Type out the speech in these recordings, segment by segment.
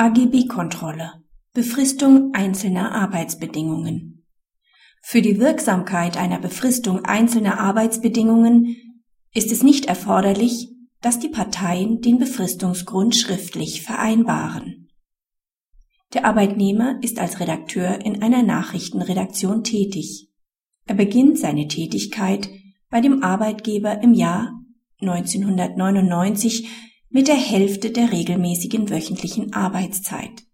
AGB-Kontrolle Befristung einzelner Arbeitsbedingungen Für die Wirksamkeit einer Befristung einzelner Arbeitsbedingungen ist es nicht erforderlich, dass die Parteien den Befristungsgrund schriftlich vereinbaren. Der Arbeitnehmer ist als Redakteur in einer Nachrichtenredaktion tätig. Er beginnt seine Tätigkeit bei dem Arbeitgeber im Jahr 1999 mit der Hälfte der regelmäßigen wöchentlichen Arbeitszeit.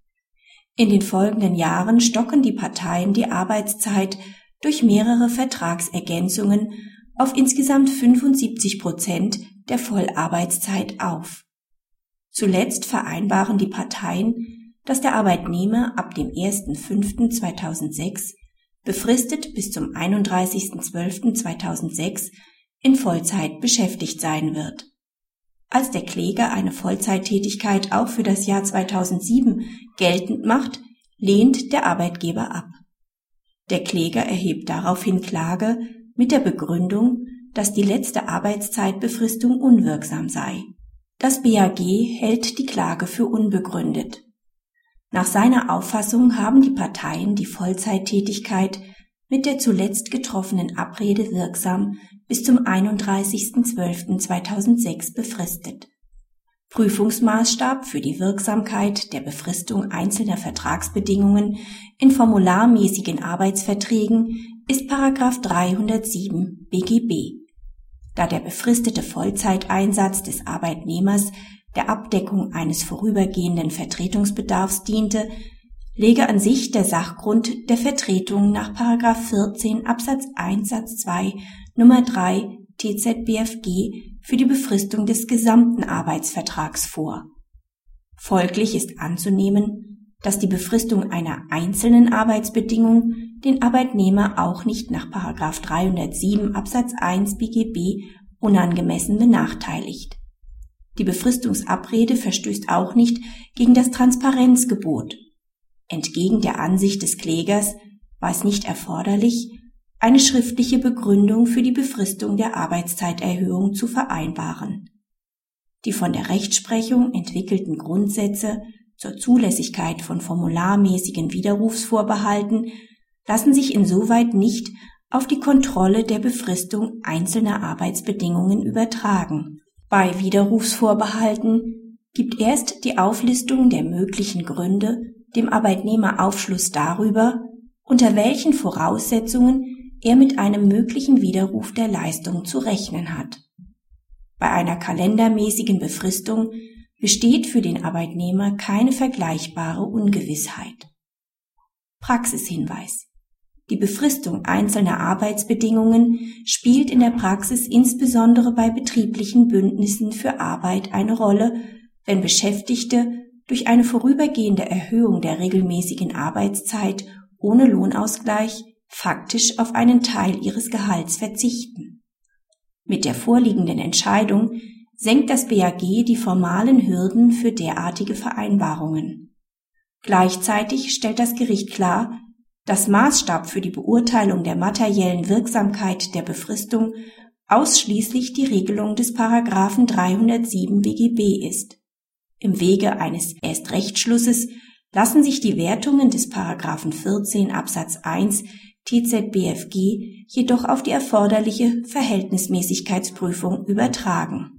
In den folgenden Jahren stocken die Parteien die Arbeitszeit durch mehrere Vertragsergänzungen auf insgesamt 75 Prozent der Vollarbeitszeit auf. Zuletzt vereinbaren die Parteien, dass der Arbeitnehmer ab dem 1.5.2006 befristet bis zum 31.12.2006 in Vollzeit beschäftigt sein wird. Als der Kläger eine Vollzeittätigkeit auch für das Jahr 2007 geltend macht, lehnt der Arbeitgeber ab. Der Kläger erhebt daraufhin Klage mit der Begründung, dass die letzte Arbeitszeitbefristung unwirksam sei. Das BAG hält die Klage für unbegründet. Nach seiner Auffassung haben die Parteien die Vollzeittätigkeit mit der zuletzt getroffenen Abrede wirksam bis zum 31.12.2006 befristet. Prüfungsmaßstab für die Wirksamkeit der Befristung einzelner Vertragsbedingungen in formularmäßigen Arbeitsverträgen ist Paragraph 307 BGB. Da der befristete Vollzeiteinsatz des Arbeitnehmers der Abdeckung eines vorübergehenden Vertretungsbedarfs diente, lege an sich der Sachgrund der Vertretung nach 14 Absatz 1 Satz 2 Nummer 3 TZBFG für die Befristung des gesamten Arbeitsvertrags vor. Folglich ist anzunehmen, dass die Befristung einer einzelnen Arbeitsbedingung den Arbeitnehmer auch nicht nach 307 Absatz 1 BGB unangemessen benachteiligt. Die Befristungsabrede verstößt auch nicht gegen das Transparenzgebot Entgegen der Ansicht des Klägers war es nicht erforderlich, eine schriftliche Begründung für die Befristung der Arbeitszeiterhöhung zu vereinbaren. Die von der Rechtsprechung entwickelten Grundsätze zur Zulässigkeit von formularmäßigen Widerrufsvorbehalten lassen sich insoweit nicht auf die Kontrolle der Befristung einzelner Arbeitsbedingungen übertragen. Bei Widerrufsvorbehalten gibt erst die Auflistung der möglichen Gründe dem Arbeitnehmer Aufschluss darüber, unter welchen Voraussetzungen er mit einem möglichen Widerruf der Leistung zu rechnen hat. Bei einer kalendermäßigen Befristung besteht für den Arbeitnehmer keine vergleichbare Ungewissheit. Praxishinweis. Die Befristung einzelner Arbeitsbedingungen spielt in der Praxis insbesondere bei betrieblichen Bündnissen für Arbeit eine Rolle, wenn Beschäftigte durch eine vorübergehende Erhöhung der regelmäßigen Arbeitszeit ohne Lohnausgleich faktisch auf einen Teil ihres Gehalts verzichten. Mit der vorliegenden Entscheidung senkt das BAG die formalen Hürden für derartige Vereinbarungen. Gleichzeitig stellt das Gericht klar, dass Maßstab für die Beurteilung der materiellen Wirksamkeit der Befristung ausschließlich die Regelung des Paragraphen 307 BGB ist. Im Wege eines Erstrechtsschlusses lassen sich die Wertungen des Paragraphen 14 Absatz 1 TZBFG jedoch auf die erforderliche Verhältnismäßigkeitsprüfung übertragen